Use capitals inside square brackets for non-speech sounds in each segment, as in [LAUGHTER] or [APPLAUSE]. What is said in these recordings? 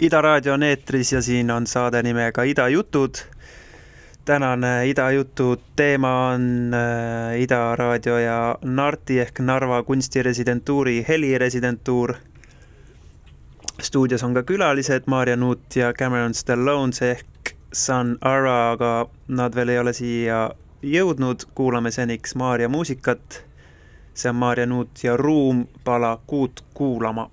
Ida Raadio on eetris ja siin on saade nimega Ida jutud. tänane Ida jutu teema on äh, Ida Raadio ja Narti ehk Narva kunstiresidentuuri heliresidentuur. stuudios on ka külalised Maarja Nuut ja Cameron Stallones ehk Sun Ara, aga nad veel ei ole siia jõudnud. kuulame seniks Maarja muusikat. see on Maarja Nuut ja Ruum pala kuut kuulama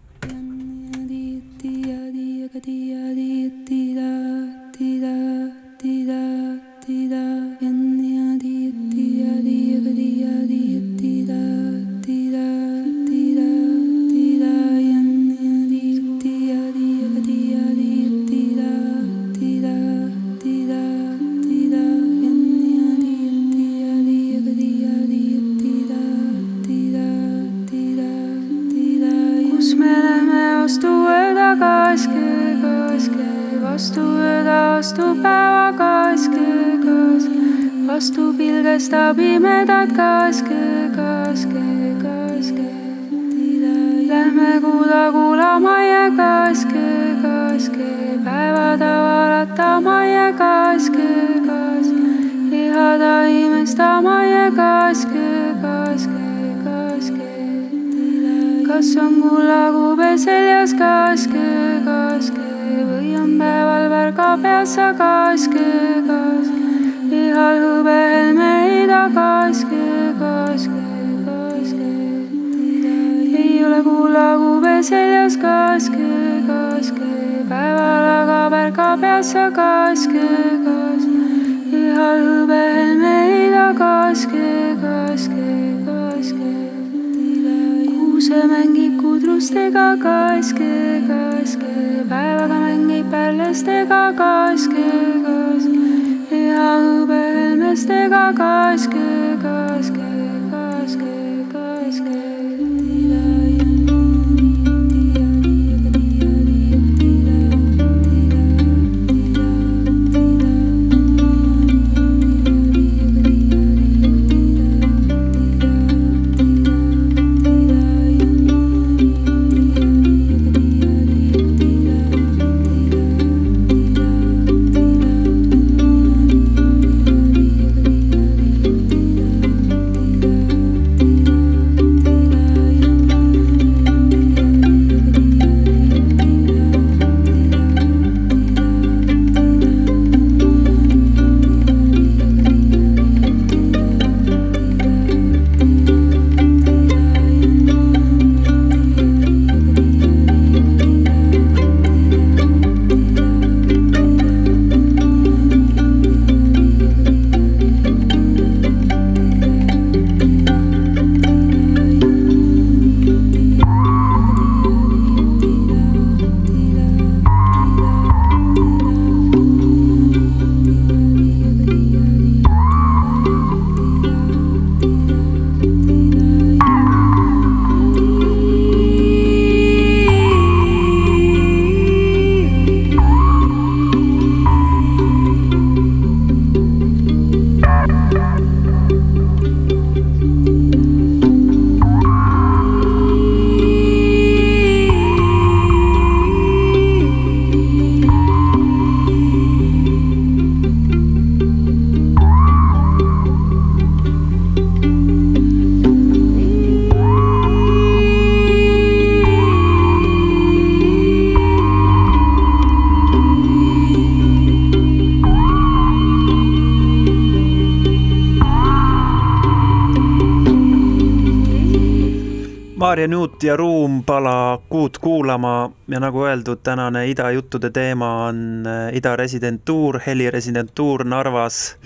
Maarja Nuut ja Ruum pala kuud kuulama ja nagu öeldud, tänane Ida juttude teema on äh, Ida residentuur, heliresidentuur Narvas.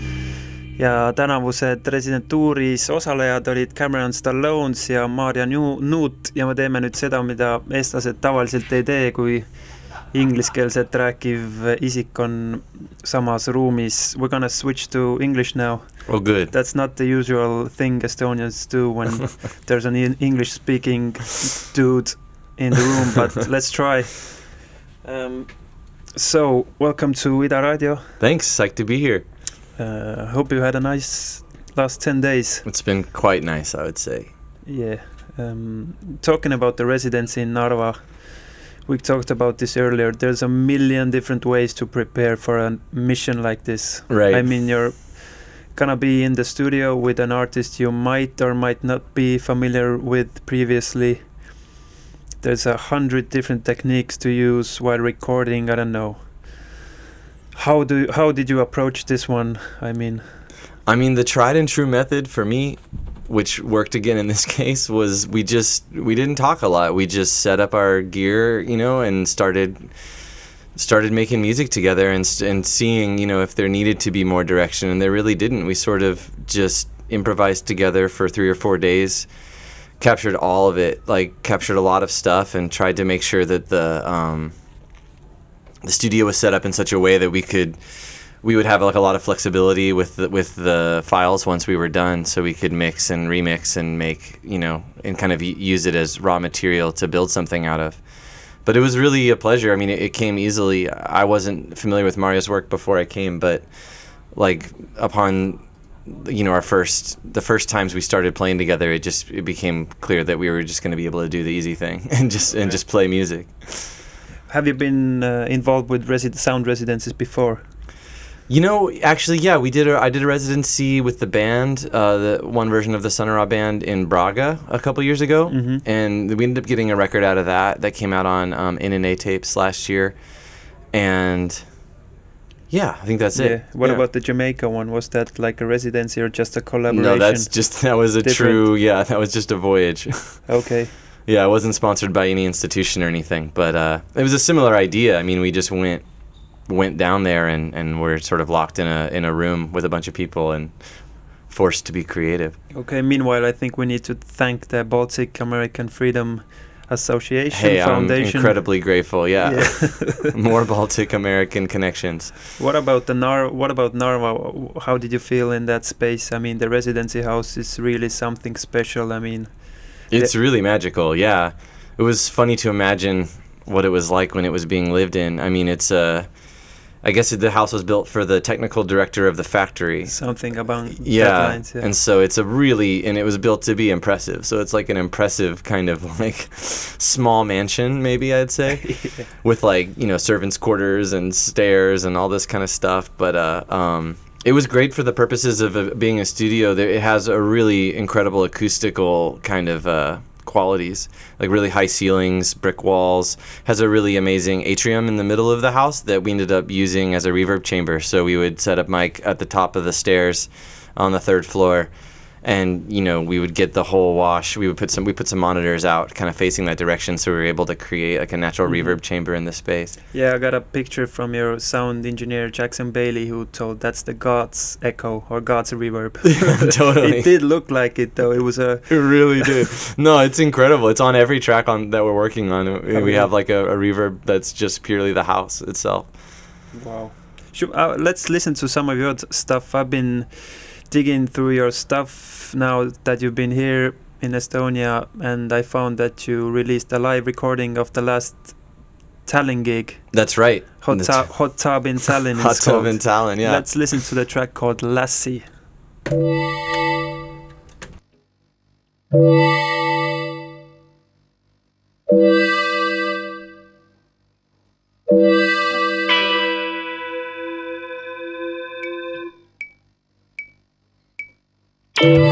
ja tänavused residentuuris osalejad olid Cameron Stallones ja Maarja Nuut ja me teeme nüüd seda, mida eestlased tavaliselt ei tee, kui ingliskeelset rääkiv isik on samas ruumis. We are gonna switch to english now. Oh, good. That's not the usual thing Estonians do when [LAUGHS] there's an English speaking dude in the room, but [LAUGHS] let's try. Um, so, welcome to Ida Radio. Thanks. Psyched to be here. Uh, hope you had a nice last 10 days. It's been quite nice, I would say. Yeah. Um, talking about the residency in Narva, we talked about this earlier. There's a million different ways to prepare for a mission like this. Right. I mean, you're gonna be in the studio with an artist you might or might not be familiar with previously. There's a hundred different techniques to use while recording. I don't know. How do how did you approach this one? I mean, I mean, the tried and true method for me, which worked again in this [LAUGHS] case, was we just we didn't talk a lot. We just set up our gear, you know, and started started making music together and and seeing, you know, if there needed to be more direction, and there really didn't. We sort of just improvised together for three or four days, captured all of it, like captured a lot of stuff, and tried to make sure that the um, the studio was set up in such a way that we could we would have like a lot of flexibility with the, with the files once we were done, so we could mix and remix and make you know and kind of use it as raw material to build something out of. But it was really a pleasure. I mean, it, it came easily. I wasn't familiar with Maarja's work before I came, but like upon you know our first the first times we started playing together, it just it became clear that we were just going to be able to do the easy thing [LAUGHS] and just and just play music. have you been uh, involved with resi- sound residencies before? You know, actually, yeah, we did. A, I did a residency with the band, uh, the one version of the Sun Araw band in Braga a couple years ago, Mhm. and we ended up getting a record out of that that came out on um, NNA tapes last year, and yeah, I think that's yeah. it. What Yeah. about the Jamaica one? Was that like a residency or just a collaboration? No, that's just that was a Different. true. Yeah, that was just a voyage. [LAUGHS] okay. yeah, it wasn't sponsored by any institution or anything, but uh, it was a similar idea. I mean, we just went went down there and and were sort of locked in a in a room with a bunch of people and forced to be creative. Okay. Meanwhile, I think we need to thank the Baltic American Freedom Association Hey, I'm Foundation. incredibly grateful. Yeah, Yeah. [LAUGHS] more Baltic American connections. What about the Nar? What about Narva? How did you feel in that space? I mean, the residency house is really something special. I mean, It's really magical. Yeah, it was funny to imagine what it was like when it was being lived in. I mean, it's uh, I guess the house was built for the technical director of the factory. something about yeah, deadlines. Yeah. and so it's a really and it was built to be impressive so it's like an impressive kind of [LAUGHS] like small mansion maybe i'd say [LAUGHS] with like you know servants quarters and stairs and all this kind of stuff but uh um it was great for the purposes of uh, being a studio it has a really incredible acoustical kind of uh qualities like really high ceilings brick walls has a really amazing atrium in the middle of the house that we ended up using as a reverb chamber. So we would set up mic at the top of the stairs on the third floor and you know we would get the whole wash we would put some we put some monitors out kind of facing that direction so we were able to create like a natural Mhm. reverb chamber in the space Yeah, I got a picture from your sound engineer Jackson Bailey who told that's the God's echo or God's reverb. [LAUGHS] [LAUGHS] Totally. it did look like it though. It was a [LAUGHS] it really did no it's incredible it's on every track on that we're working on we, really? we have like a, a reverb that's just purely the house itself wow. Should, uh, let's listen to some of your t- stuff. I've been digging through your stuff now that you've been here in Estonia, and I found that you released a live recording of the last Tallinn gig. that's right Hot, That's- tub, hot tub in [LAUGHS] Tallinn. hot tub called. in Tallinn yeah Let's listen to the track called Lassie. [LAUGHS] Thank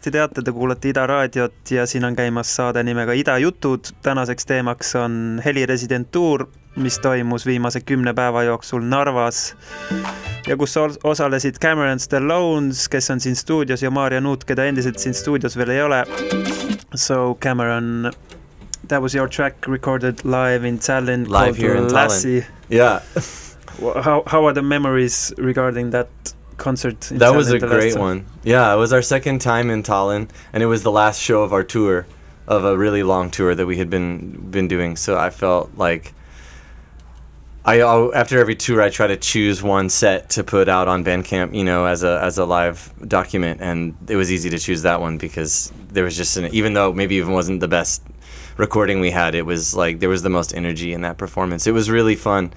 hästi teate, te kuulate Ida raadiot ja siin on käimas saade nimega Ida jutud. tänaseks teemaks on heliresidentuur, mis toimus viimase kümne päeva jooksul Narvas ja kus os- osalesid Cameron Stallones, kes on siin stuudios ja Maarja Nuut, keda endiselt siin stuudios veel ei ole. So Cameron, that was your track recorded live in Tallinn Live here in Tallinn. Lassie. Yeah. How, how are the memories regarding that concert? That was a Tallinn the last great one. Yeah, it was our second time in Tallinn, and it was the last show of our tour, of a really long tour that we had been been doing. So I felt like I after every tour I try to choose one set to put out on Bandcamp, you know, as a as a live document, and it was easy to choose that one because there was just an even though maybe even wasn't the best recording we had, it was like there was the most energy in that performance. It was really fun.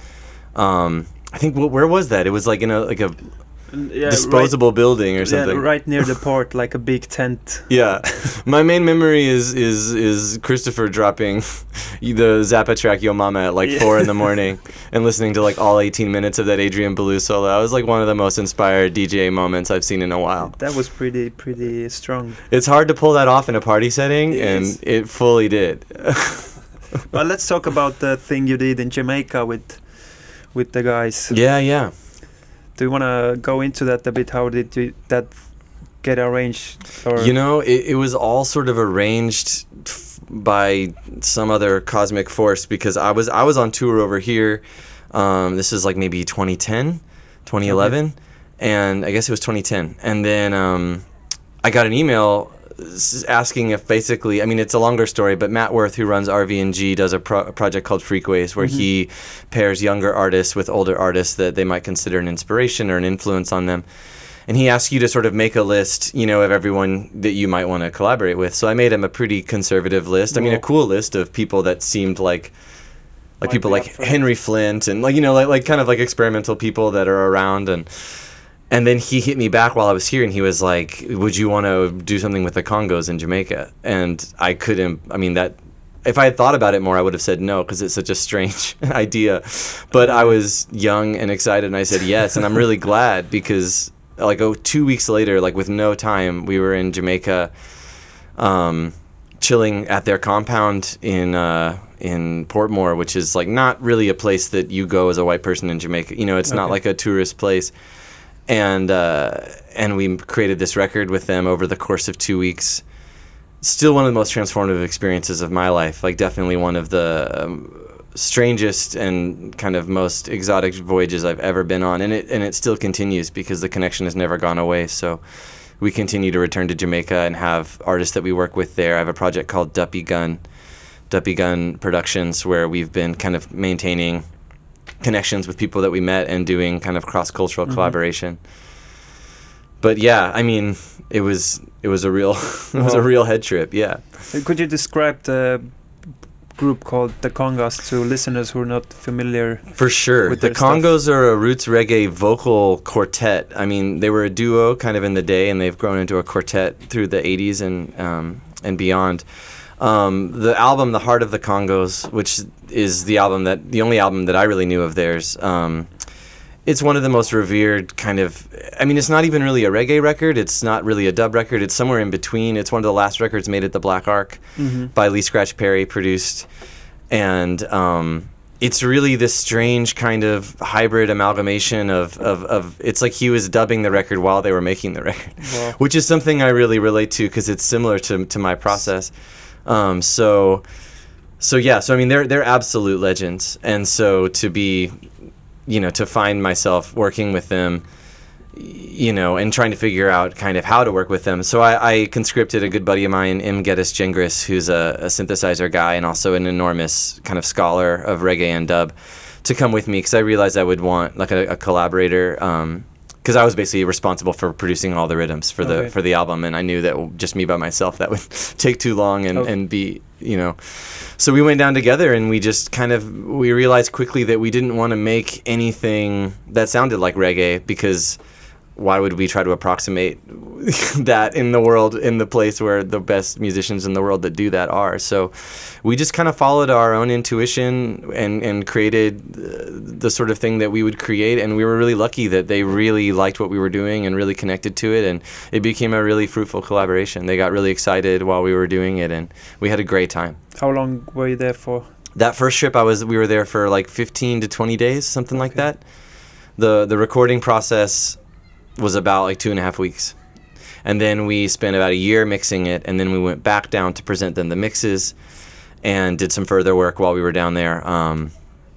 Um, I think wh- where was that? It was like in a like a Yeah, disposable building or something. Yeah, right near the [LAUGHS] port, like a big tent. Yeah, [LAUGHS] my main memory is is is Christopher dropping [LAUGHS] the Zappa track "Yo Mama" at like Yeah. four in the morning and listening to like all 18 minutes of that Adrian Belew solo. That was like one of the most inspired DJ moments I've seen in a while. That was pretty pretty strong. It's hard to pull that off in a party setting, It and is. it fully did. Well, let's talk about the thing you did in Jamaica with with the guys. yeah, yeah. Do you want to go into that a bit? How did you, that get arranged? Or You know, it, it was all sort of arranged f- by some other cosmic force because I was I was on tour over here. Um, this is like maybe 2010, 2011, and I guess it was 2010. And then um, I got an email asking if basically, I mean, it's a longer story, but Matt Werth, who runs RVNG, does a, pro- a project called Freakways where mm-hmm. he pairs younger artists with older artists that they might consider an inspiration or an influence on them and he asks you to sort of make a list, you know, of everyone that you might want to collaborate with. So I made him a pretty conservative list. I mean, a cool list of people that seemed like like Might people like up for it. Henry Flynt and like you know like like kind of like experimental people that are around and and then he hit me back while I was here and he was like, "Would you want to do something with the Congos in Jamaica?" And I couldn't. I mean that. If I had thought about it more, I would have said no because it's such a strange [LAUGHS] idea. But I was young and excited, and I said yes, and I'm really glad because like oh, two weeks later, like with no time, we were in Jamaica, um, chilling at their compound in uh, in Portmore, which is like not really a place that you go as a white person in Jamaica. You know, it's not like a tourist place. And uh, and we created this record with them over the course of two weeks. Still one of the most transformative experiences of my life. Like definitely one of the um, strangest and kind of most exotic voyages I've ever been on, and it and it still continues because the connection has never gone away. So we continue to return to Jamaica and have artists that we work with there. I have a project called Duppy Gun, Duppy Gun Productions, where we've been kind of maintaining connections with people that we met and doing kind of cross cultural collaboration. But yeah, I mean, it was it was a real [LAUGHS] it was a real head trip. Yeah. Could you describe the group called the Congos to listeners who are not familiar? For sure. with The their stuff. Congos are a roots reggae vocal quartet. I mean, they were a duo kind of in the day, and they've grown into a quartet through the 80s and, um, and beyond. Um, the album, The Heart of the Congos, which is the album that, the only album that I really knew of theirs, um, it's one of the most revered kind of i mean it's not even really a reggae record. It's not really a dub record. It's somewhere in between. It's one of the last records made at the black ark by lee scratch perry produced. And um, it's really this strange kind of hybrid amalgamation of, of, of it's like he was dubbing the record while they were making the record Wow. [LAUGHS] which is something i really relate to because it's similar to, to my process um, so so yeah so i mean they're they're absolute legends. And so to be you know to find myself working with them you know and trying to figure out kind of how to work with them. So i, I conscripted a good buddy of mine M. Geddes Gengras who's a, a synthesizer guy and also an enormous kind of scholar of reggae and dub to come with me because i realized i would want like a, a collaborator because i was basically responsible for producing all the rhythms for the Okay. for the album and i knew that just me by myself that would [LAUGHS] take too long and, Oh. and be you know so we went down together and we just kind of we realized quickly that we didn't want to make anything that sounded like reggae because why would we try to approximate [LAUGHS] that in the world in the place where the best musicians in the world that do that are? So we just kind of followed our own intuition and and created uh, the sort of thing that we would create and we were really lucky that they really liked what we were doing and really connected to it and it became a really fruitful collaboration. They got really excited while we were doing it and we had a great time. How long were you there for? that first trip I was we were there for like 15 to 20 days something like that. The the recording process was about like two and a half weeks. And then we spent about a year mixing it and then we went back down to present them the mixes and did some further work while we were down there. Um,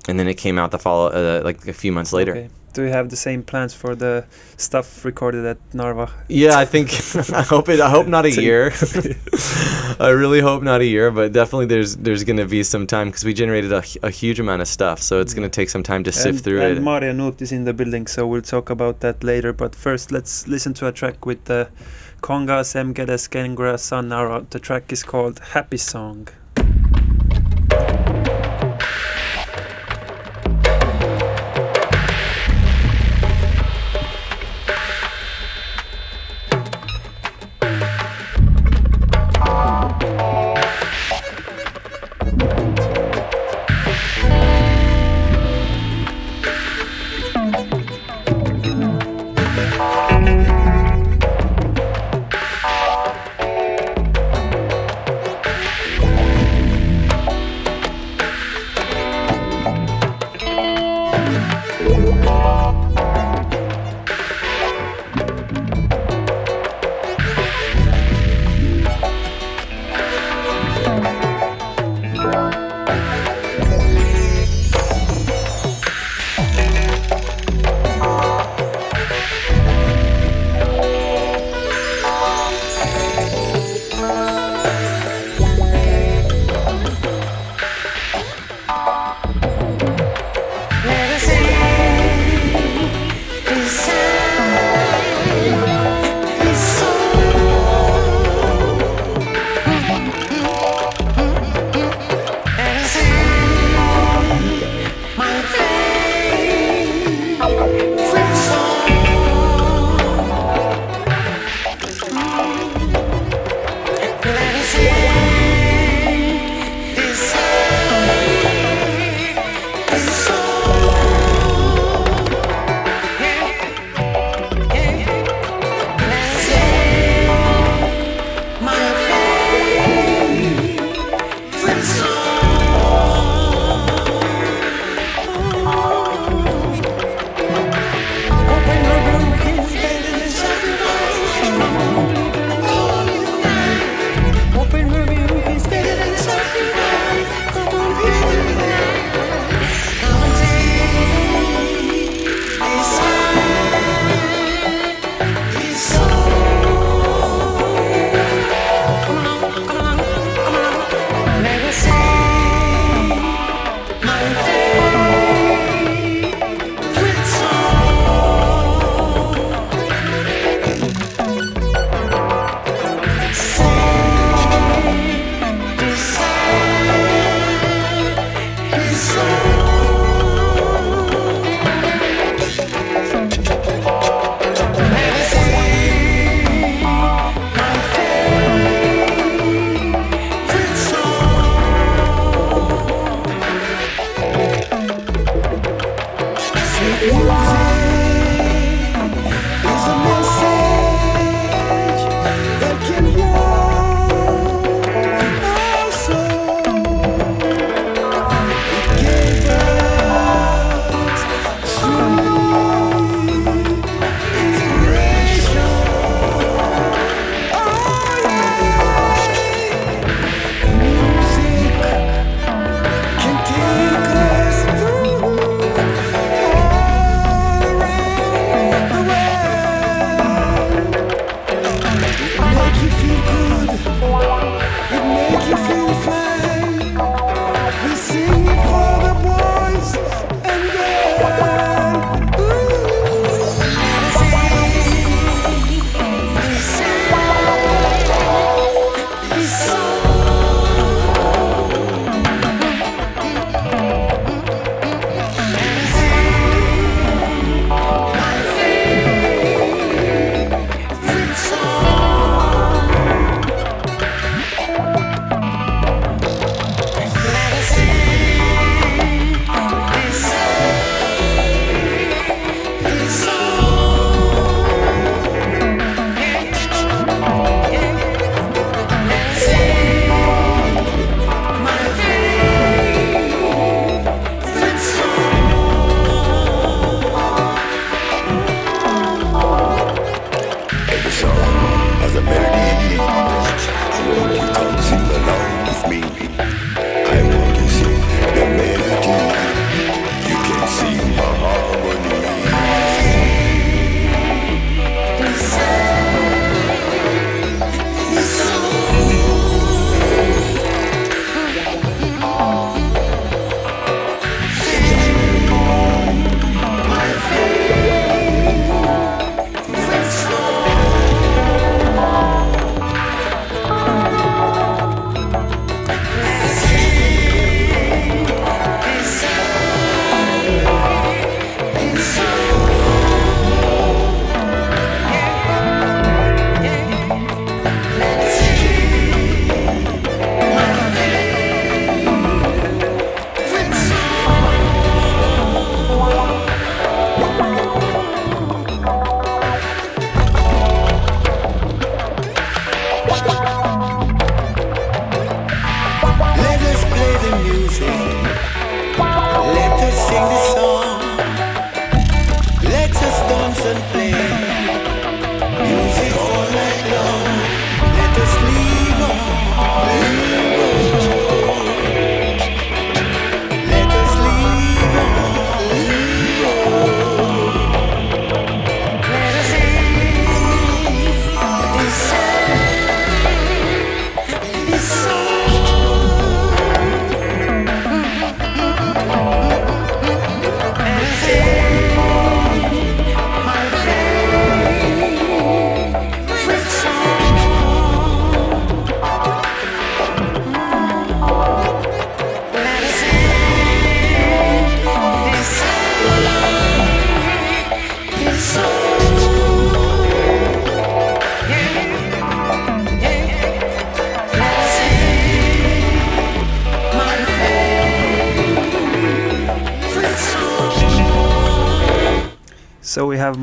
and then it came out the follow uh, like a few months later Okay. Do you have the same plans for the stuff recorded at Narva? Yeah, I think [LAUGHS] I hope it. I hope not a year. [LAUGHS] [LAUGHS] I really hope not a year, but definitely there's there's gonna be some time because we generated a, a huge amount of stuff, so it's gonna take some time to sift and, through and it. Maarja Nuut is in the building, so we'll talk about that later. But first, let's listen to a track with the Congos M. Geddes Gengra Sun Araw. The track is called Happy Song.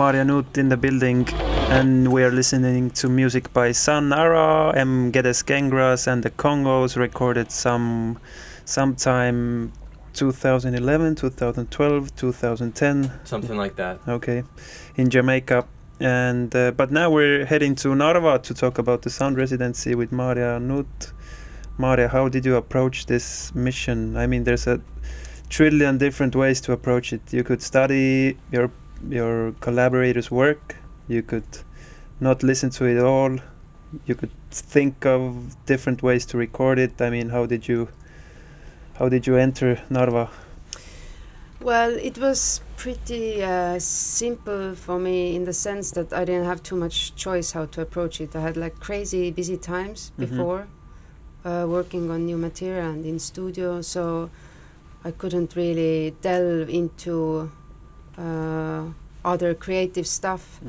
So we Maarja Nuut in the building, and we are listening to music by Sun Araw, M. Geddes Gengras, and the Congos, recorded some sometime 2011, 2012, 2010. Something like that. Okay, in Jamaica. And uh, but now we're heading to Narva to talk about the sound residency with Maarja Nuut. Maarja, how did you approach this mission? I mean, there's a trillion different ways to approach it. You could study your your collaborators' work. You could not listen to it all. You could think of different ways to record it. I mean, how did you how did you enter Narva? Well, it was pretty uh, simple for me in the sense that I didn't have too much choice how to approach it. I had like crazy busy times Mhm. before uh, working on new material and in studio, so I couldn't really delve into uh, other creative stuff.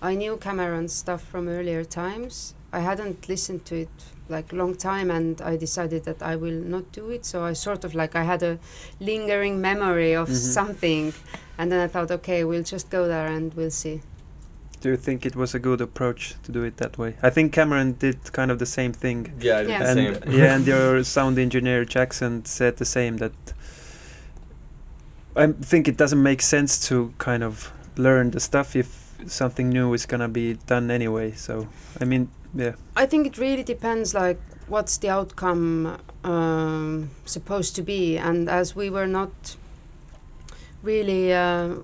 I knew Cameron's stuff from earlier times. I hadn't listened to it like long time, and I decided that I will not do it. So I sort of like I had a lingering memory of Mhm. something, and then I thought, okay, we'll just go there and we'll see. Do you think it was a good approach to do it that way? I think Cameron did kind of the same thing. Yeah, Yeah. the and same. yeah, and your sound engineer Jackson said the same that I think it doesn't make sense to kind of learn the stuff if something new is gonna be done anyway. So I mean, yeah, I think it really depends, like what's the outcome um, supposed to be, and as we were not really, uh,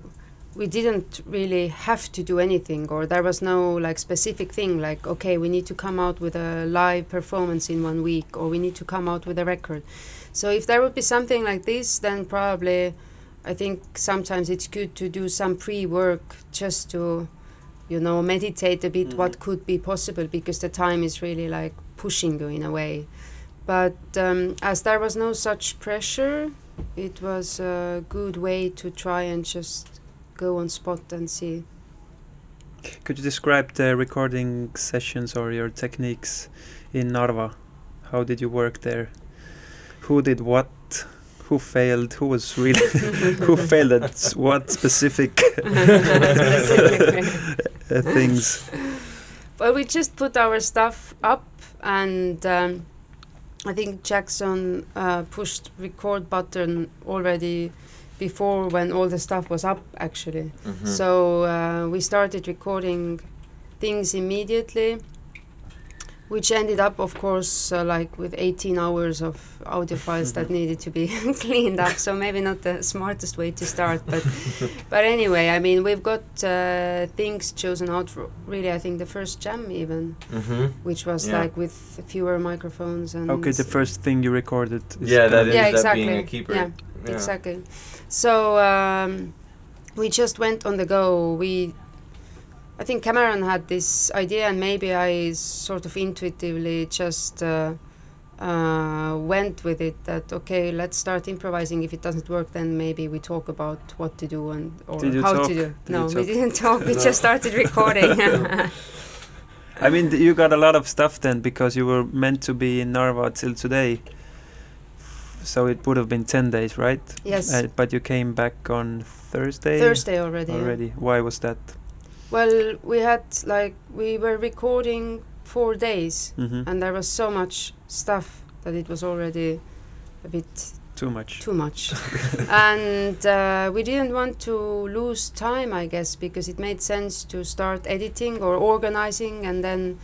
we didn't really have to do anything, or there was no like specific thing, like okay, we need to come out with a live performance in one week, or we need to come out with a record. So if there would be something like this, then probably, I think sometimes it's good to do some pre-work just to you know meditate a bit what could be possible because the time is really like pushing you in a way but um, as there was no such pressure it was a good way to try and just go on spot and see could you describe the recording sessions or your techniques in Narva? How did you work there? Who did what? Who failed? Who was really? [LAUGHS] who failed at what specific uh, [LAUGHS] [LAUGHS] things? Well, we just put our stuff up, and um, I think Jackson uh, pushed record button already before when all the stuff was up, actually. Mhm. So uh, we started recording things immediately, which ended up, of course, uh, like with 18 hours of audio files that [LAUGHS] needed to be [LAUGHS] cleaned up. So maybe not the smartest way to start, but [LAUGHS] but anyway, I mean, we've got uh, things chosen out. For really, I think the first jam even, Mhm. which was Yeah. like with fewer microphones and Okay, the first thing you recorded. Is Yeah, that kind Yeah, ended up exactly. being a keeper. Yeah, Yeah. exactly. So um, we just went on the go. We, I think Cameron had this idea, and maybe I sort of intuitively just uh, uh, went with it. That okay, let's start improvising. If it doesn't work, then maybe we talk about what to do and or how talk? to do. Did no, we didn't talk. We just started recording. [LAUGHS] [LAUGHS] I mean, you got a lot of stuff then because you were meant to be in Narva till today. So it would have been 10 days, right? yes, Uh, but you came back on Thursday? Thursday already. yeah. Already. Why was that? Well, we had like we were recording four days. hmm and there was so much stuff that it was already a bit Too much. too much [LAUGHS] and uh, we didn't want to lose time i guess because it made sense to start editing or organizing and then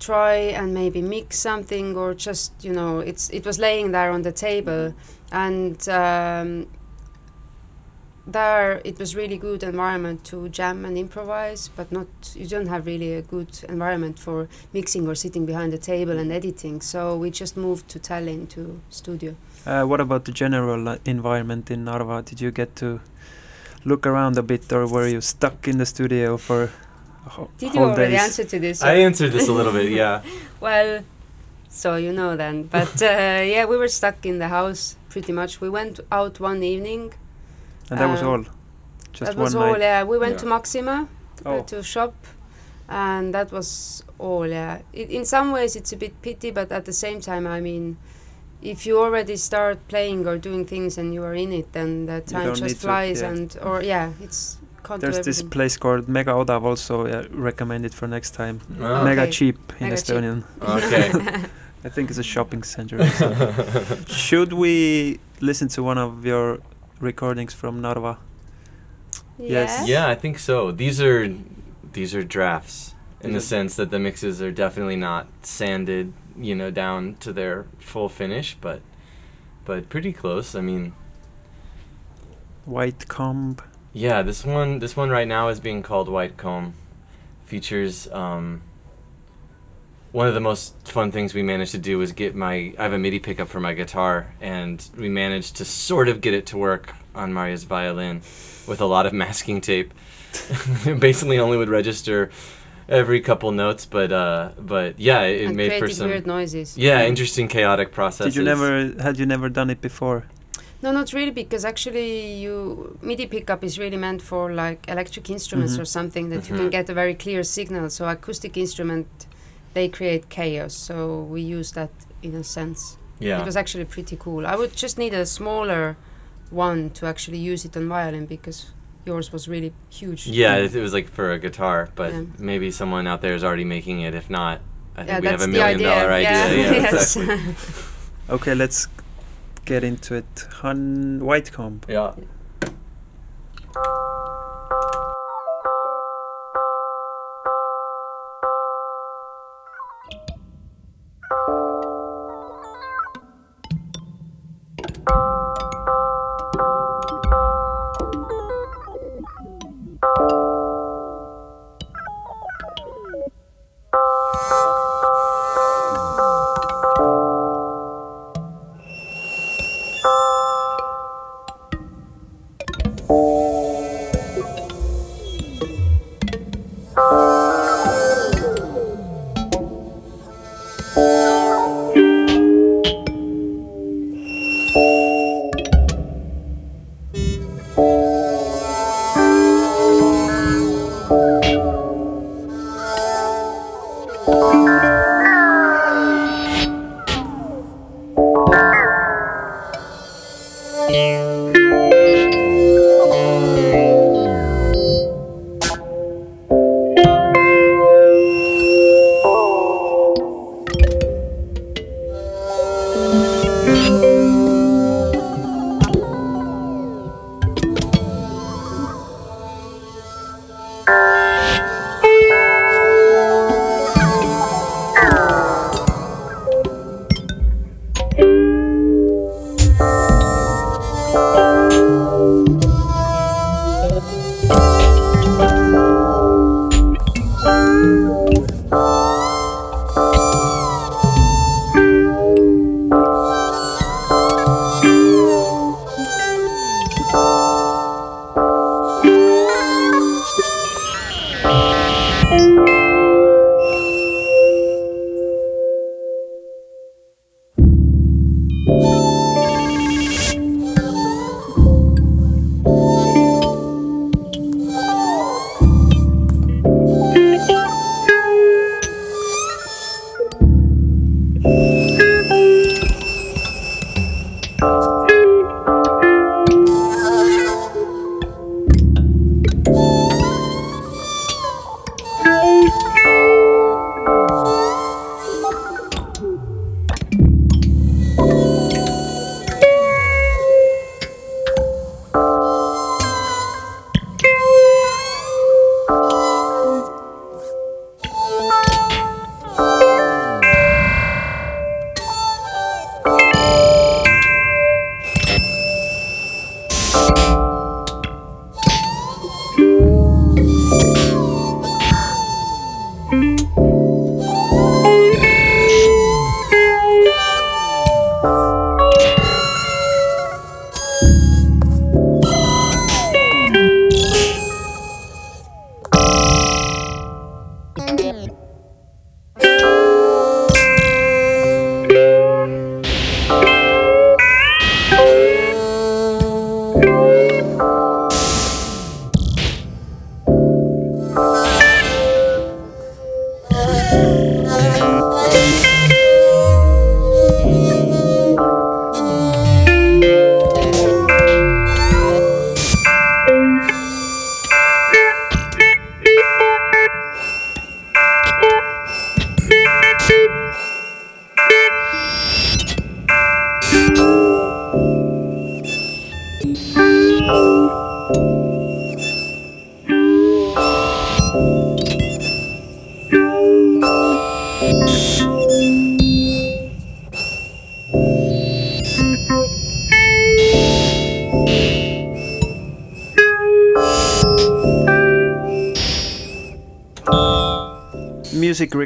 try and maybe mix something or just you know it's it was laying there on the table and um, there it was really good environment to jam and improvise but not you don't have really a good environment for mixing or sitting behind the table and editing so we just moved to Tallinn to studio Uh, what about the general uh, environment in Narva? Did you get to look around a bit or were you stuck in the studio for ho- did you whole already days? answer to this I answered this a little bit, yeah. [LAUGHS] [LAUGHS] well so you know then but [LAUGHS] uh, yeah we were stuck in the house pretty much we went out one evening And that was Uh, all? Just that one was all night? yeah we went Yeah. to maxima uh, Oh. to shop and that was all yeah it, in some ways it's a bit pity but at the same time i mean if you already start playing or doing things and you are in it then the time don't need just to, flies yeah. and or yeah it's can't There's this place called Mega Odav also uh, recommended for next time. Oh, Mega Okay. cheap in Mega cheap. Estonian. Okay. [LAUGHS] I think it's a shopping center. or something. [LAUGHS] Should we listen to one of your recordings from Narva? Yes. yeah, I think so. These are these are drafts in the sense that the mixes are definitely not sanded, you know, down to their full finish, but but pretty close. I mean, White Comb. Yeah, this one this one right now is being called White Comb. Features um one of the most fun things we managed to do was get my I have a MIDI pickup for my guitar and we managed to sort of get it to work on Maarja's violin with a lot of [LAUGHS] masking tape. [LAUGHS] Basically only would register every couple notes, but uh but yeah, it, it and made for some weird noises yeah, interesting chaotic processes. Did you never had you never done it before? No, not really, because actually, you MIDI pickup is really meant for like electric instruments Mhm. or something that you can Mhm. get a very clear signal. So acoustic instrument, they create chaos. So we use that in a sense. Yeah. It was actually pretty cool. I would just need a smaller one to actually use it on violin because yours was really huge. Yeah, it, it was like for a guitar, but Yeah. maybe someone out there is already making it. If not, I think Yeah, we have a the million idea. dollar idea. Yeah, Yeah, [LAUGHS] yes. exactly. [LAUGHS] Okay, let's get into it. Hun Whitecomb. Yeah.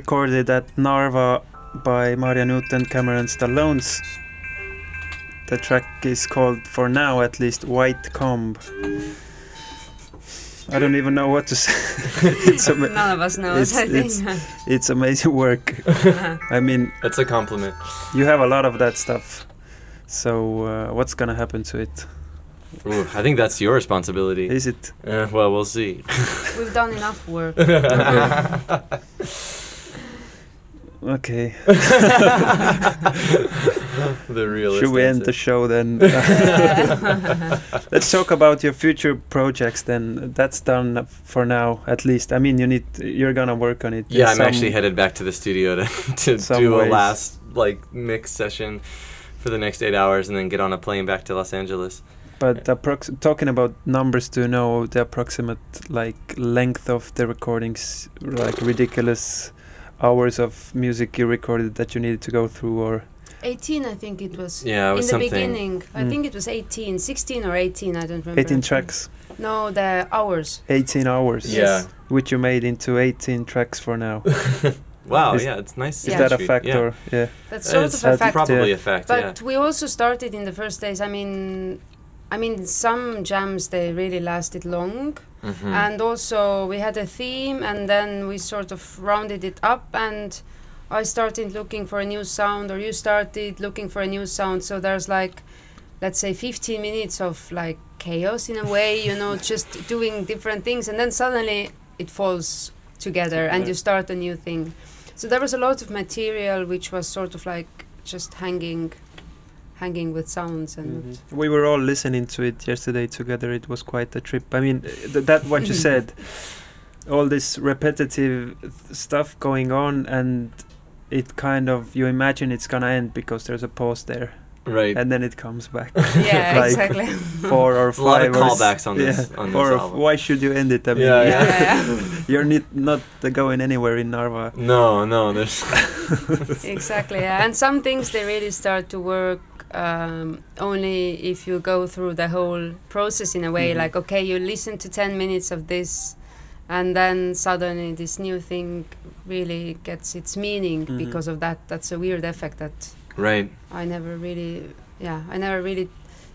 Recorded at Narva by Maarja Nuut Cameron Stallones. The track is called, for now at least, White Comb. I don't even know what to say. [LAUGHS] it's, ama- [LAUGHS] None of us knows, I It's- think. it's amazing work. [LAUGHS] I mean, That's a compliment. you have a lot of that stuff. So uh, what's gonna happen to it? Ooh, I think that's your responsibility. Is it? Uh, well, we'll see. We've done enough work. Okay. [LAUGHS] the realist. Should we end the show then? [LAUGHS] Let's talk about your future projects then. That's done for now, at least. I mean, you need you're gonna work on it. Yeah, I'm actually headed back to the studio to [LAUGHS] to some do a last like mix session for the next eight hours, and then get on a plane back to Los Angeles. But approx- talking about numbers, do you know the approximate like length of the recordings? Like ridiculous hours of music you recorded that you needed to go through, or 18, I think it was. Yeah, it In the something. beginning, I Mm. think it was 18, 16 or 18, I don't remember. 18 tracks, No, the hours. 18 hours, Yes. which you made into 18 tracks for now. [LAUGHS] Wow, Is- yeah, it's nice. Is Yeah. that a factor? Yeah. That's Yeah. sort It's- of a factor fact. Probably yeah. a fact. But we also started in the first days. I mean, I mean, some jams they really lasted long, Mhm. and also we had a theme, and then we sort of rounded it up, and I started looking for a new sound, or you started looking for a new sound. So there's like, let's say, 15 minutes of like chaos in a way, you know, [LAUGHS] just doing different things, and then suddenly it falls together, and you start a new thing. So there was a lot of material which was sort of like just hanging, hanging with sounds and. Mhm. We were all listening to it yesterday together. It was quite a trip. I mean, th- that what you said, all this repetitive th- stuff going on, and it kind of you imagine it's gonna end because there's a pause there, right. and then it comes back. [LAUGHS] Yeah, [LAUGHS] Like, exactly. Four or [LAUGHS] a lot of five. or s- callbacks on this yeah. on this or album. why should you end it? I mean, Yeah, yeah, yeah. you're not not uh, going anywhere in Narva. No, no, there's exactly. Yeah. And some things they really start to work um, only if you go through the whole process in a way. Mhm. Like, okay, you listen to ten minutes of this, and then suddenly this new thing really gets its meaning Mhm. because of that. That's a weird effect that right. I never really, yeah, I never really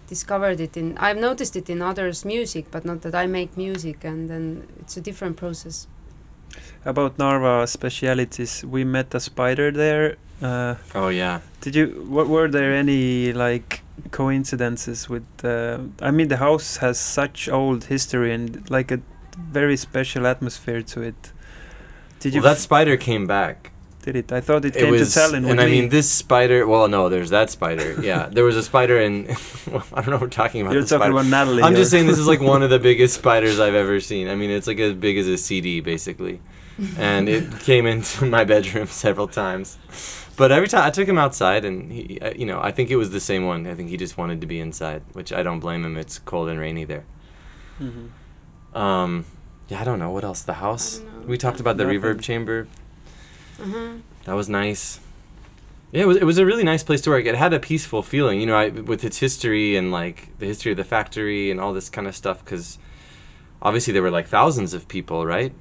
discovered it in. I've noticed it in others' music, but not that I make music, and then it's a different process. About Narva specialities, we met a spider there. Uh, Oh yeah. Did you? What were there any like coincidences with? Uh, I mean, the house has such old history and like a very special atmosphere to it. Did you? Well, that spider came back. did it? I thought it It came was, to Tallinn. and I mean this spider. Well, no, there's that spider. [LAUGHS] Yeah, there was a spider in. [LAUGHS] well, I don't know. what We're talking about You're talking spider. about Natalie. I'm just saying this is like one of the [LAUGHS] biggest spiders I've ever seen. I mean, it's like as big as a CD basically, and it came into [LAUGHS] my bedroom several times. But every time I took him outside, and he, uh, you know, I think it was the same one. I think he just wanted to be inside, which I don't blame him. It's cold and rainy there. Mhm. Um, yeah, I don't know what else. The house. We talked about the Nothing. reverb chamber. Uh-huh. That was nice. Yeah, it was, it was a really nice place to work. It had a peaceful feeling, you know, I, with its history and like the history of the factory and all this kind of stuff. Because obviously there were like thousands of people, right, or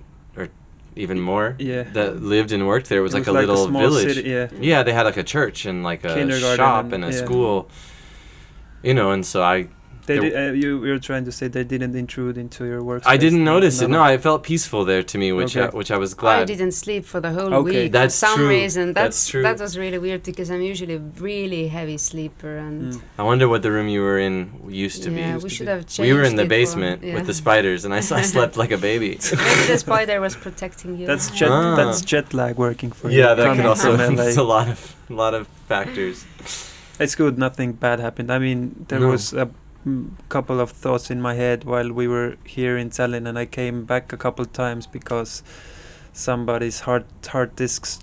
even more Yeah. that lived and worked there. It was It like a little small village. City, yeah. Yeah, they had like a church and like a shop and- and, a yeah. school. You know, and so I They did, uh, you you were trying to say they didn't intrude into your work. I didn't notice it. No, I felt peaceful there to me, which I, which I was glad. I didn't sleep for the whole Okay. week That's for some true. reason. That's That's, true. that was really weird because I'm usually a really heavy sleeper and Mm. I wonder what the room you were in used to be. yeah, used we to should be. have changed. We were in the it for- basement yeah. with the spiders, and I, s- I [LAUGHS] slept like a baby. [LAUGHS] Maybe the spider was protecting you. That's jet. Ah. That's jet lag working for you. yeah, that coming could also. from [LAUGHS] It's a lot of a lot of factors. It's good. Nothing bad happened. I mean, there No. was a couple of thoughts in my head while we were here in Tallinn, and I came back a couple times because somebody's hard hard disks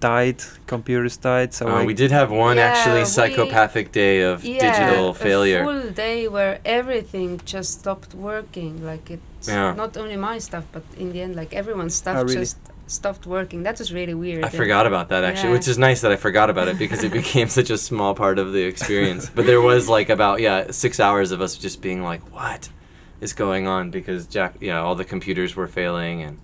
died, computers died. So Uh, we did have one Yeah, actually psychopathic day of yeah, digital a failure. full day where everything just stopped working. Like it's Yeah. not only my stuff, but in the end, like everyone's stuff Oh, really? just stopped working. That was really weird. I and- forgot about that actually, Yeah. which is nice that I forgot about it because it became such a small part of the experience. But there was like about yeah six hours of us just being like, what is going on? Because Jack, yeah, all the computers were failing and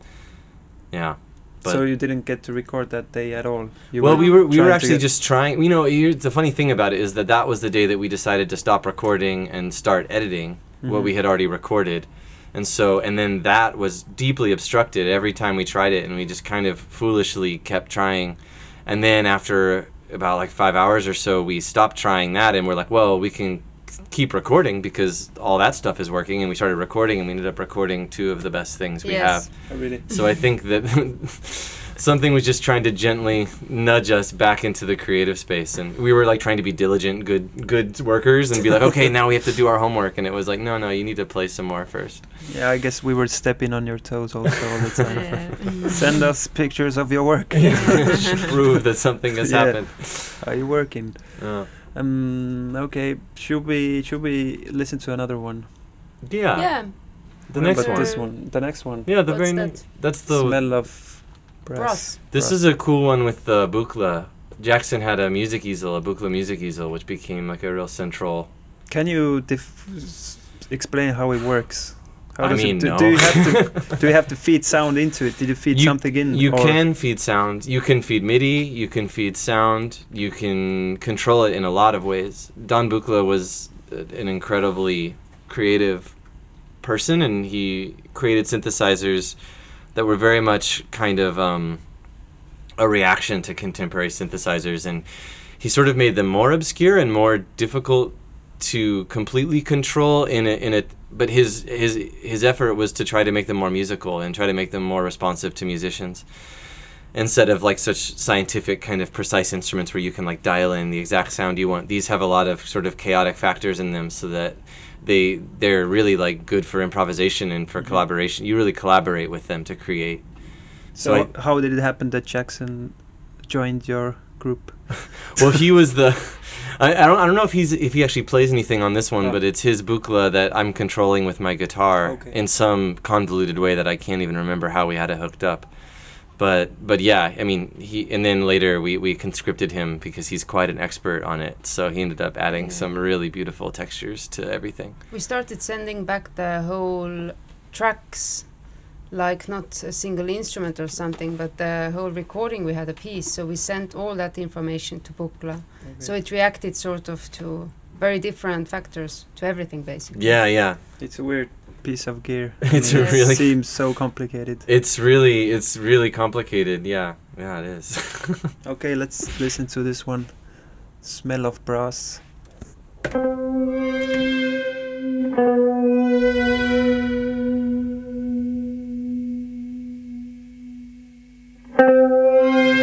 yeah. But so you didn't get to record that day at all. You well, we were we were actually just trying. You know, you the funny thing about it is that that was the day that we decided to stop recording and start editing what Mhm. we had already recorded, and so and then that was deeply obstructed every time we tried it, and we just kind of foolishly kept trying, and then after about like five hours or so, we stopped trying that, and we're like, well, we can keep recording because all that stuff is working, and we started recording, and we ended up recording two of the best things we Yes. have. Oh, really? So I think that [LAUGHS] [LAUGHS] something was just trying to gently nudge us back into the creative space, and we were like trying to be diligent, good, good workers, and be like, okay, now we have to do our homework, and it was like, no, no, you need to play some more first. Yeah, I guess we were stepping on your toes also all the time. Yeah. [LAUGHS] Send us pictures of your work. [LAUGHS] Prove that something has Yeah. happened. Are you working? Oh. Um. Okay. Should we should we listen to another one? Yeah. yeah. The next one. This one. The next one. Yeah, the What's very that? next. That's the. Smell of brass. Brass. This is a cool one with the Buchla. Jackson had a music easel, a Buchla music easel, which became like a real central. Can you dif- s- explain how it works? How I does mean, it, do, no. do you have to [LAUGHS] do you have to feed sound into it? Did you feed You- something in? You or- can feed sound. You can feed MIDI. You can feed sound. You can control it in a lot of ways. Don Buchla was uh, an incredibly creative person, and he created synthesizers that were very much kind of um, a reaction to contemporary synthesizers, and he sort of made them more obscure and more difficult to completely control in a, in a but his his his effort was to try to make them more musical and try to make them more responsive to musicians instead of like such scientific kind of precise instruments where you can like dial in the exact sound you want. These have a lot of sort of chaotic factors in them so that they they're really like good for improvisation and for mm-hmm. collaboration you really collaborate with them to create So, I- how did it happen that Jackson joined your group? [LAUGHS] well, he was the. I, I don't. I don't know if he's if he actually plays anything on this one, Oh. but it's his Buchla that I'm controlling with my guitar Okay. in some convoluted way that I can't even remember how we had it hooked up. But but yeah, I mean he and then later we we conscripted him because he's quite an expert on it. So he ended up adding some really beautiful textures to everything. We started sending back the whole tracks, like not a single instrument or something, but the whole recording. We had a piece, so we sent all that information to Buchla. So it reacted sort of to very different factors to everything, basically. Yeah, yeah. It's a weird piece of gear. [LAUGHS] it's really seems so complicated. It's really it's really complicated. Yeah, yeah, it is. [LAUGHS] okay, let's listen to this one. Smell of brass. [LAUGHS]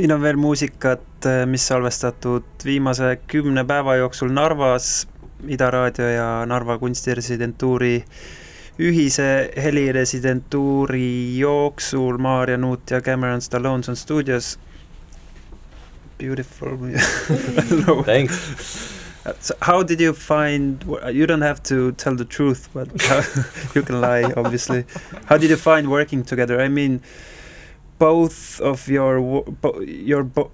siin on veel muusikat, mis salvestatud viimase kümne päeva jooksul Narvas Ida Raadio ja Narva kunstiresidentuuri ühise heliresidentuuri jooksul Maarja Nuut ja Cameron Stallones on stuudios. Beautiful. [LAUGHS] Thanks. So how did you find? You don't have to tell the truth, but [LAUGHS] you can lie, obviously. How did you find working together? I mean, both of your wo- bo- your bo-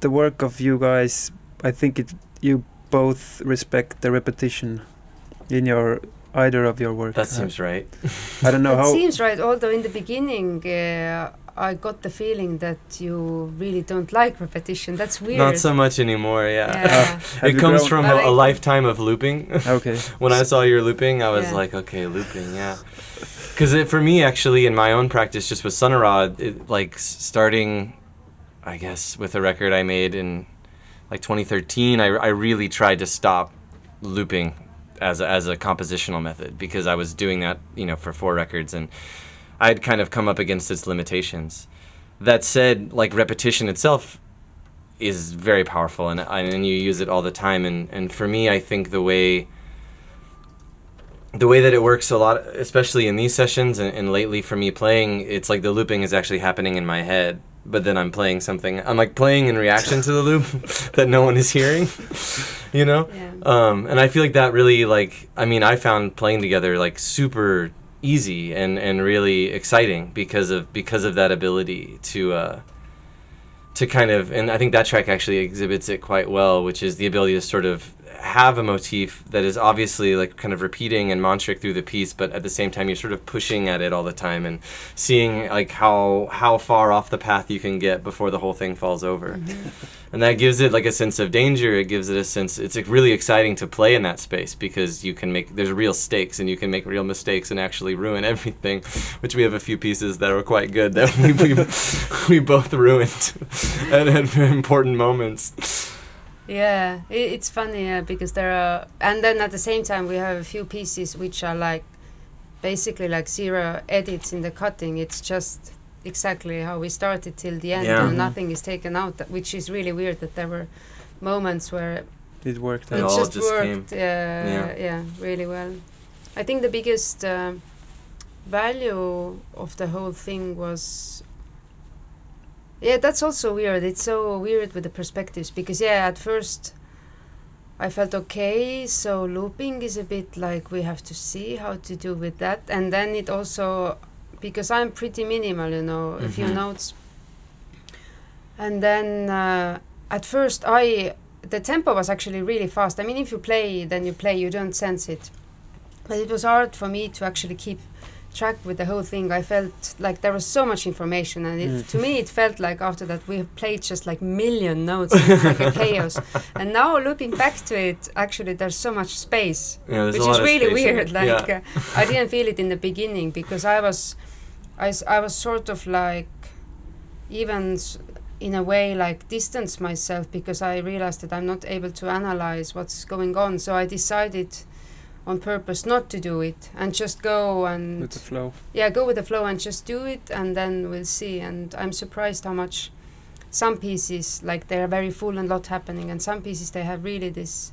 the work of you guys. I think it you both respect the repetition in your either of your work. That seems right. [LAUGHS] I don't know It how. seems right, although in the beginning uh, I got the feeling that you really don't like repetition. That's weird. Not so much anymore, yeah. Yeah. [LAUGHS] Have it comes from I a, like a lifetime of looping. [LAUGHS] Okay. when I saw your looping, I was Yeah. like, okay, looping, yeah. Because for me, actually, in my own practice, just with Sun Araw, it, like starting, I guess, with a record I made in like 2013, I, I really tried to stop looping as a, as a compositional method because I was doing that, you know, for four records and I'd kind of come up against its limitations. That said, like repetition itself is very powerful and, and you use it all the time. And, and for me, I think the way the way that it works a lot, especially in these sessions and, and lately for me playing, it's like the looping is actually happening in my head, but then I'm playing something. I'm like playing in reaction to the loop [LAUGHS] that no one is hearing, [LAUGHS] you know? Yeah. Um, and I feel like that really like I mean I found playing together like super easy and, and really exciting because of because of that ability to uh, to kind of and I think that track actually exhibits it quite well, which is the ability to sort of have a motif that is obviously like kind of repeating and mantric through the piece, but at the same time you're sort of pushing at it all the time and seeing like how how far off the path you can get before the whole thing falls over. Mm-hmm. And that gives it like a sense of danger. It gives it a sense. It's like, really exciting to play in that space because you can make there's real stakes and you can make real mistakes and actually ruin everything. [LAUGHS] Which we have a few pieces that were quite good that we we, [LAUGHS] we both ruined [LAUGHS] at, at important moments. Yeah, i it's funny yeah, because there are, and then at the same time we have a few pieces which are like basically like zero edits in the cutting. It's just exactly how we started till the end, Yeah. and Mhm. nothing is taken out. that- Which is really weird that there were moments where It worked It it all just, just worked. Uh, Yeah. yeah. really well. I think the biggest uh, value of the whole thing was. Yeah, that's also weird. It's so weird with the perspectives because yeah, at first I felt okay, so looping is a bit like we have to see how to do with that, and then it also because I'm pretty minimal, you know, a few Mhm. notes, and then uh, at first I the tempo was actually really fast. I mean, if you play, then you play, you don't sense it. But it was hard for me to actually keep track with the whole thing. I felt like there was so much information, and it, Mm. to me, it felt like after that we played just like million notes, like a [LAUGHS] chaos. And now looking back to it, actually, there's so much space, Yeah, which is really weird. Like yeah. uh, I didn't feel it in the beginning because I was, I was sort of like, even s- in a way like distance myself because I realized that I'm not able to analyze what's going on. So I decided on purpose not to do it and just go and with the flow. yeah go with the flow and just do it and then we'll see and i'm surprised how much some pieces like they're very full and lot happening and some pieces they have really this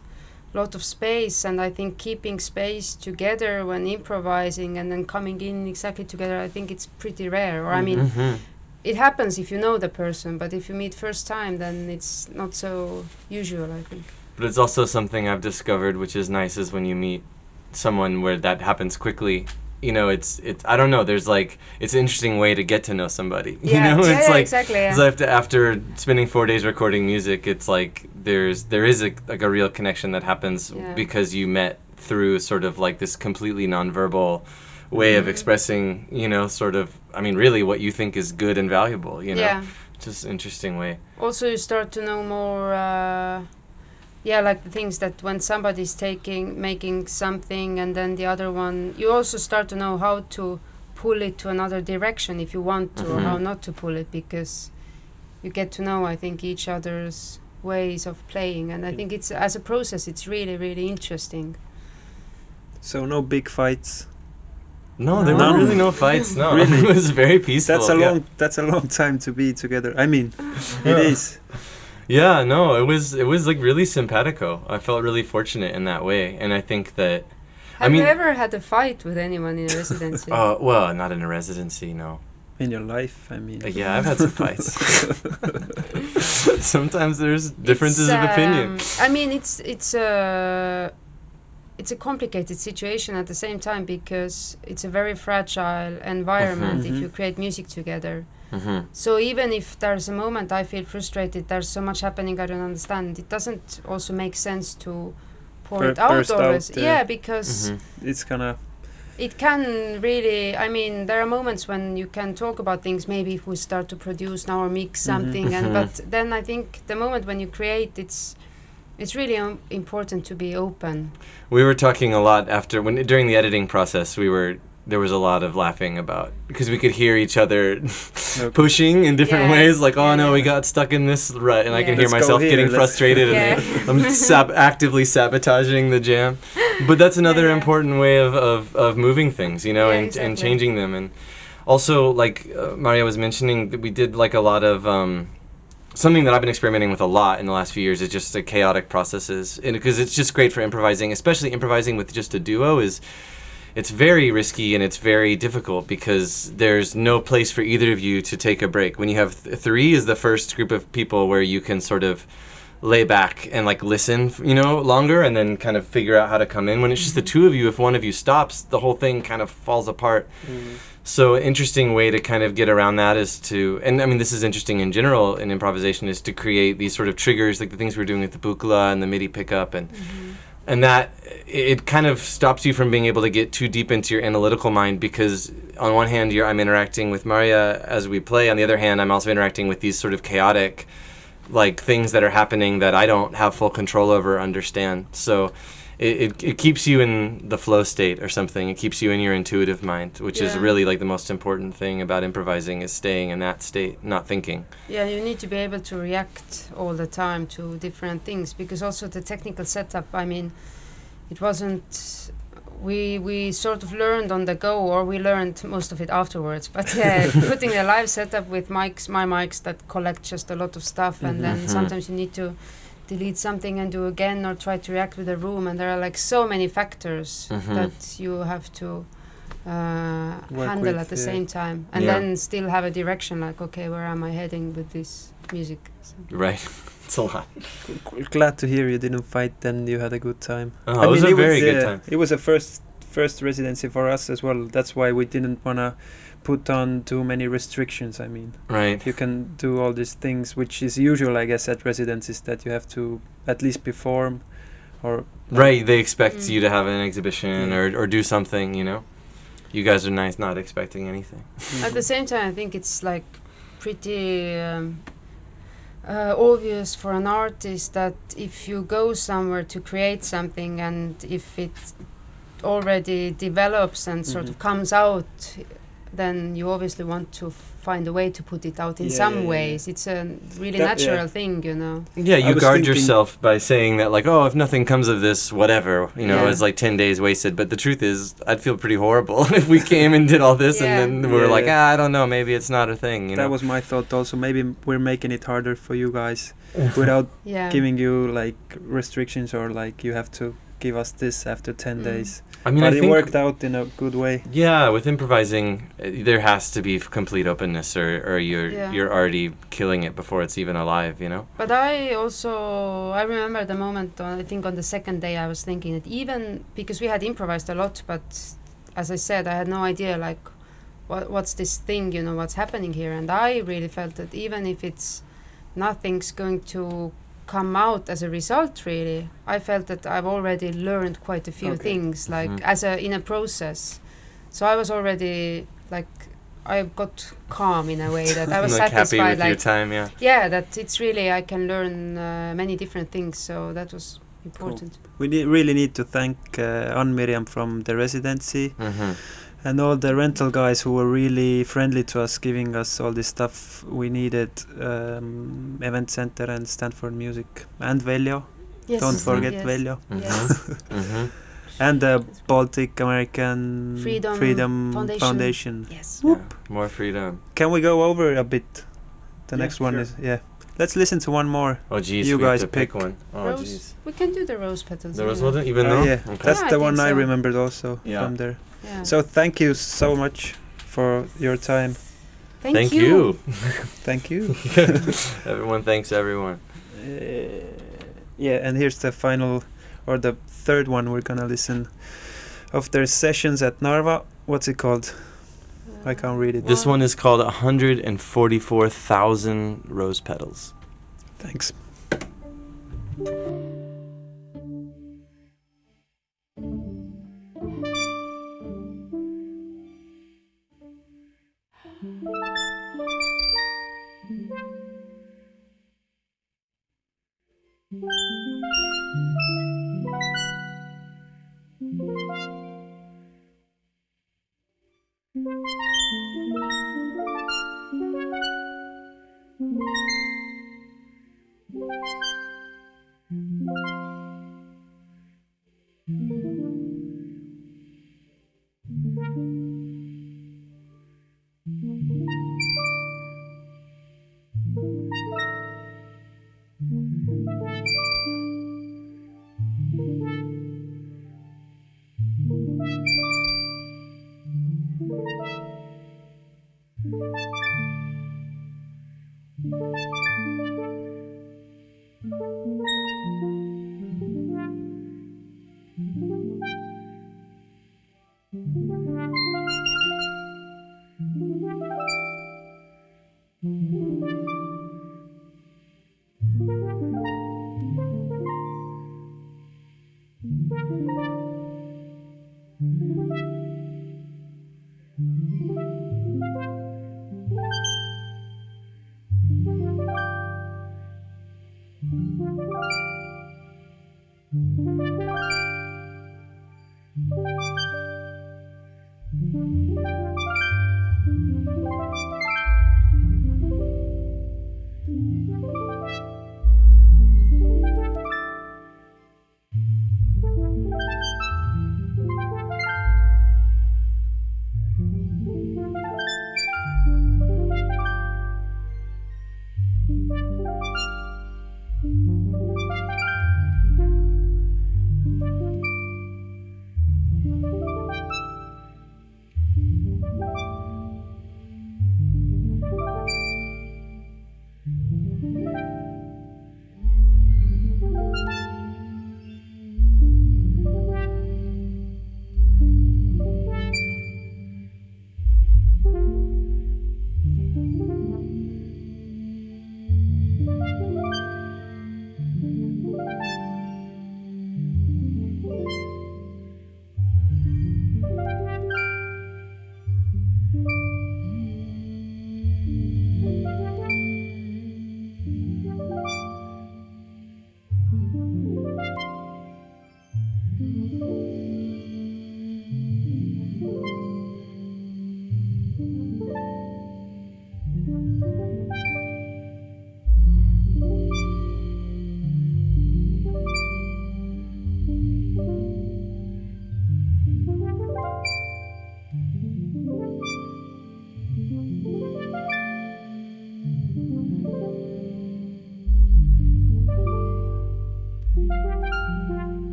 lot of space and i think keeping space together when improvising and then coming in exactly together i think it's pretty rare or i mean Mhm. it happens if you know the person but if you meet first time then it's not so usual i think But it's also something I've discovered, which is nice, is when you meet someone where that happens quickly. You know, it's it's I don't know. There's like it's an interesting way to get to know somebody. [LAUGHS] You yeah know, yeah, it's yeah, like exactly yeah. After, after spending four days recording music, it's like there's there is a like a real connection that happens because you met through sort of like this completely nonverbal way of Mhm. expressing, you know, sort of I mean, really what you think is good and valuable. You know, yeah just interesting way. also you start to know more uh, yeah like the things that when somebody's taking making something and then the other one you also start to know how to pull it to another direction if you want to or mm-hmm. how not to pull it because you get to know i think each other's ways of playing and i think it's as a process it's really really interesting So no big fights. No, there None. were really no [LAUGHS] fights. No, Really? [LAUGHS] it was very peaceful. That's a yeah. long. That's a long time to be together. I mean, it [LAUGHS] Yeah. is. Yeah, no, it was it was like really simpatico. I felt really fortunate in that way, and I think that have mean- you ever had a fight with anyone in a residency [LAUGHS] uh, well, not in a residency, no. In your life, I mean. Uh, yeah, I've had some fights. [LAUGHS] [LAUGHS] Sometimes there's differences It's, of opinion. um, I mean, it's it's a it's a complicated situation at the same time because it's a very fragile environment if Mhm. you create music together. Hmm So even if there's a moment I feel frustrated, there's so much happening I don't understand. It doesn't also make sense to pour Bur- it out burst always. out, uh, yeah, because hmm It's gonna. it can really i mean there are moments when you can talk about things maybe if we start to produce now or mix Mhm. something and Mhm. but then i think the moment when you create it's it's really um, important to be open We were talking a lot after when during the editing process. We were there was a lot of laughing about because we could hear each other [LAUGHS] pushing in different Yeah. ways. Like, oh Yeah, no, we got stuck in this rut, and I can hear Let's go myself here, getting let's- frustrated, Yeah. and [LAUGHS] I'm sab- actively sabotaging the jam. But that's another Yeah. important way of, of, of moving things, you know, Yeah, and, and changing them. And also, like uh, Maarja was mentioning, that we did like a lot of. Um, something that I've been experimenting with a lot in the last few years is just the chaotic processes, and because it's just great for improvising, especially improvising with just a duo is. It's very risky and it's very difficult because there's no place for either of you to take a break. When you have th- three, is the first group of people where you can sort of lay back and like listen, you know, longer, and then kind of figure out how to come in. When it's just the two of you, if one of you stops, the whole thing kind of falls apart. Mm. So an interesting way to kind of get around that is to, and I mean this is interesting in general in improvisation, is to create these sort of triggers, like the things we're doing with the Buchla and the MIDI pickup, and mm-hmm. And that it kind of stops you from being able to get too deep into your analytical mind because on one hand I'm interacting with Maarja as we play, on the other hand I'm also interacting with these sort of chaotic like things that are happening that I don't have full control over or understand. So it, it, it keeps you in the flow state or something. It keeps you in your intuitive mind, which is really like the most important thing about improvising is staying in that state, not thinking. yeah you need to be able to react all the time to different things because also the technical setup i mean it wasn't we we sort of learned on the go or we learned most of it afterwards but yeah [LAUGHS] putting a live setup with mics my mics that collect just a lot of stuff and then Mhm. sometimes you need to delete something and do again or try to react with the room and there are like so many factors Mhm. that you have to uh, handle with, at the yeah. same time and Yeah. then still have a direction like okay where am i heading with this music So- Right. [LAUGHS] it's a lot. Glad to hear you didn't fight. Then you had a good time. Oh, it was a very good uh, time. It was a first first residency for us as well. That's why we didn't wanna put on too many restrictions. I mean, Right. you can do all these things, which is usual, I guess, at residencies that you have to at least perform, or Right. They expect Mm. you to have an exhibition Yeah. or, or do something, you know? You guys are nice not expecting anything. At the same time, I think it's like pretty um, uh, obvious for an artist that if you go somewhere to create something and if it already develops and sort of Mhm. comes out, then you obviously want to find a way to put it out in Yeah, some yeah, yeah. ways. It's a really That- natural yeah. thing, you know. Yeah, you guard yourself by saying that, like, oh, if nothing comes of this, whatever. You know, Yeah. it's like 10 days wasted. But the truth is, I'd feel pretty horrible [LAUGHS] if we came and did all this Yeah. and then we were Yeah, like, yeah. ah, I don't know, maybe it's not a thing. You that know? was my thought also. Maybe we're making it harder for you guys [LAUGHS] without Yeah. giving you like restrictions or like you have to give us this after 10 Mm. days. I mean, but I it think, worked out in a good way. Yeah, with improvising, uh, there has to be complete openness, or, or you're Yeah. you're already killing it before it's even alive. You know. But I also I remember the moment on, I think on the second day I was thinking that even because we had improvised a lot, but as I said, I had no idea like what what's this thing, you know, what's happening here, and I really felt that even if it's nothing's going to come out as a result, really, I felt that I've already learned quite a few Okay. things, like Mhm. as a in a process. So I was already like I got calm in a way that I [LAUGHS] was like happy satisfied, with your like time. Yeah. yeah that it's really i can learn uh, many different things so that was important We need, really need to thank uh, Ann Miriam from the residency hmm and all the rental guys who were really friendly to us, giving us all this stuff we needed. Um, Event Center and Stanford Music and Veljo. yes Don't forget yes. Veljo. yes. hmm [LAUGHS] And the Baltic American Freedom Foundation. Foundation. yes Yeah. More freedom. Can we go over a bit? The Yeah, next one sure. is yeah. Let's listen to one more. Oh, geez. You we have guys to pick, pick. one. Oh, rose jeez. we can do the rose petals There was anyway. even though. yeah, Okay. that's Yeah, I the think one I remembered also Yeah. from there. Yeah. So thank you so much for your time. thank, Thank you, you. [LAUGHS] Thank you. [LAUGHS] everyone thanks everyone. Uh, yeah, and here's the final or the third one we're gonna listen of their sessions at Narva. What's it called? I can't read it. This one is called 144,000 Rose Petals. Thanks. Thank